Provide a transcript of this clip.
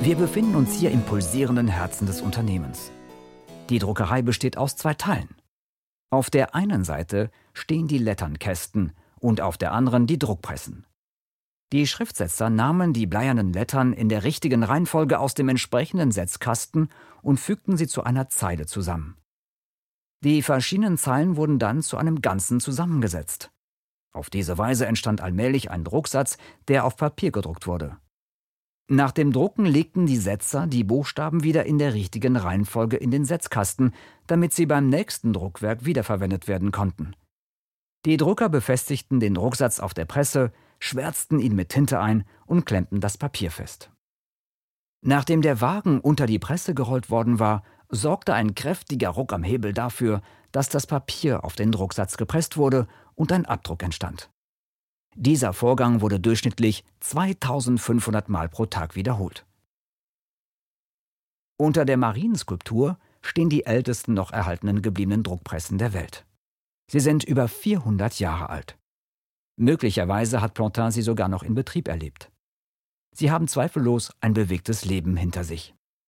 Wir befinden uns hier im pulsierenden Herzen des Unternehmens. Die Druckerei besteht aus zwei Teilen. Auf der einen Seite stehen die Letternkästen und auf der anderen die Druckpressen. Die Schriftsetzer nahmen die bleiernen Lettern in der richtigen Reihenfolge aus dem entsprechenden Setzkasten und fügten sie zu einer Zeile zusammen. Die verschiedenen Zeilen wurden dann zu einem Ganzen zusammengesetzt. Auf diese Weise entstand allmählich ein Drucksatz, der auf Papier gedruckt wurde. Nach dem Drucken legten die Setzer die Buchstaben wieder in der richtigen Reihenfolge in den Setzkasten, damit sie beim nächsten Druckwerk wiederverwendet werden konnten. Die Drucker befestigten den Drucksatz auf der Presse, schwärzten ihn mit Tinte ein und klemmten das Papier fest. Nachdem der Wagen unter die Presse gerollt worden war, sorgte ein kräftiger Ruck am Hebel dafür, dass das Papier auf den Drucksatz gepresst wurde und ein Abdruck entstand. Dieser Vorgang wurde durchschnittlich 2500 Mal pro Tag wiederholt. Unter der Marienskulptur stehen die ältesten noch erhaltenen gebliebenen Druckpressen der Welt. Sie sind über 400 Jahre alt. Möglicherweise hat Plantin sie sogar noch in Betrieb erlebt. Sie haben zweifellos ein bewegtes Leben hinter sich.